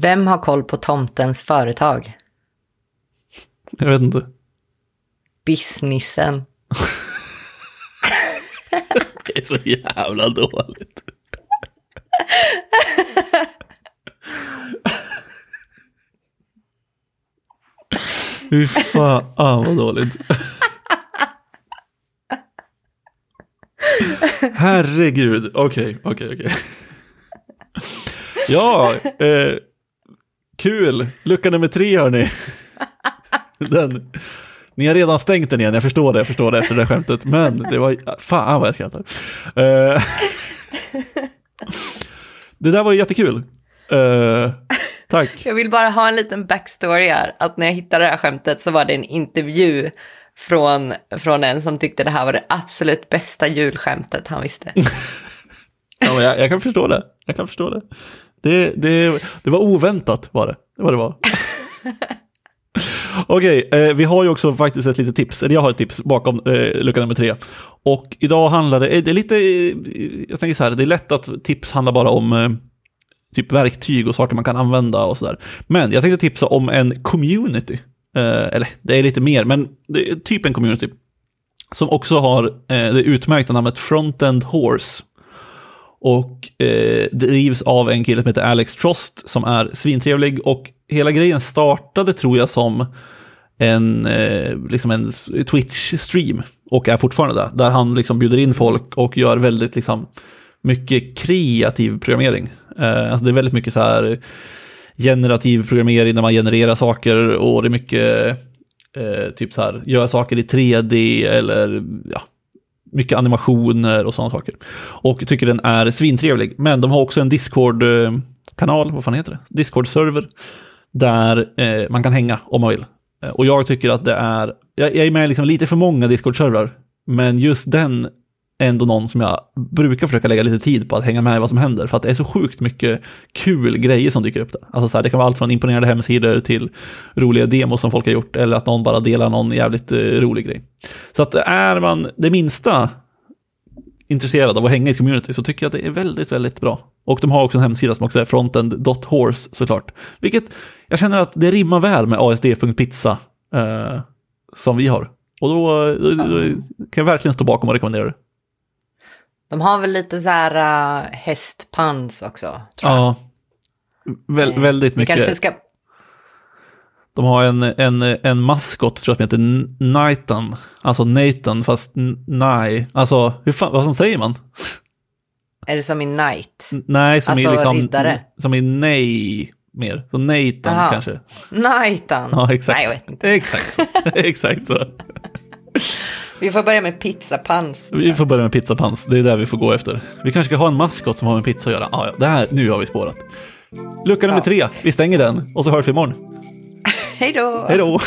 Vem har koll på tomtens företag? Jag vet inte. Businessen. Det är så jävla dåligt. Fy fan vad dåligt. Herregud, okej, okej, okej. Ja, eh, kul. Lucka nummer tre hörni. Den. Ni har redan stängt den igen, jag förstår det, jag förstår det efter det skämtet. Men det var, fan vad jag skrattar. Eh, det där var jättekul. Eh, tack. Jag vill bara ha en liten backstory här. Att när jag hittade det här skämtet så var det en intervju från, från en som tyckte det här var det absolut bästa julskämtet han visste. Ja, jag, jag kan förstå det. Jag kan förstå det. Det, det, det var oväntat var det. Det var det var. Okej, eh, vi har ju också faktiskt ett litet tips, eller jag har ett tips bakom eh, lucka nummer tre. Och idag handlar det, eh, det är lite, eh, jag tänker så här, det är lätt att tips handlar bara om eh, typ verktyg och saker man kan använda och sådär. Men jag tänkte tipsa om en community. Eh, eller det är lite mer, men typ en community. Som också har det utmärkta namnet Frontend Horse. Och eh, drivs av en kille som heter Alex Trost som är svintrevlig. Och hela grejen startade tror jag som en, eh, liksom en Twitch-stream. Och är fortfarande där. Där han liksom bjuder in folk och gör väldigt liksom, mycket kreativ programmering. Eh, alltså det är väldigt mycket så här generativ programmering när man genererar saker och det är mycket eh, typ så här, göra saker i 3D eller ja, mycket animationer och sådana saker. Och tycker den är svintrevlig. Men de har också en Discord-kanal, vad fan heter det? Discord-server. Där eh, man kan hänga om man vill. Eh, och jag tycker att det är, jag, jag är med i liksom lite för många Discord-servrar. Men just den ändå någon som jag brukar försöka lägga lite tid på att hänga med i vad som händer. För att det är så sjukt mycket kul grejer som dyker upp där. Alltså så här, det kan vara allt från imponerande hemsidor till roliga demos som folk har gjort. Eller att någon bara delar någon jävligt eh, rolig grej. Så att är man det minsta intresserad av att hänga i ett community så tycker jag att det är väldigt, väldigt bra. Och de har också en hemsida som också är frontend.horse såklart. Vilket jag känner att det rimmar väl med asd.pizza eh, som vi har. Och då, då, då kan jag verkligen stå bakom och rekommendera det. De har väl lite så här uh, hästpans också, tror jag. Ja, Väl, väldigt Vi mycket. kanske ska... De har en, en, en maskot tror jag som heter Nathan. Alltså Nathan fast nej. Alltså, hur fan, vad säger man? Är det som i Night? N- Nej, som Alltså, är liksom... riddare. Som är nej mer. Så Nathan Aha. kanske. Nightan? Ja, exakt. Nej, jag vet inte. Exakt så. exakt så. Vi får börja med pizzapans. Vi får börja med pizzapans. Det är där vi får gå efter. Vi kanske ska ha en maskot som har med pizza att göra. Ah, ja, det här, nu har vi spårat. Lucka nummer Ja. tre. Vi stänger den och så hörs vi imorgon. Hej då! Hej då!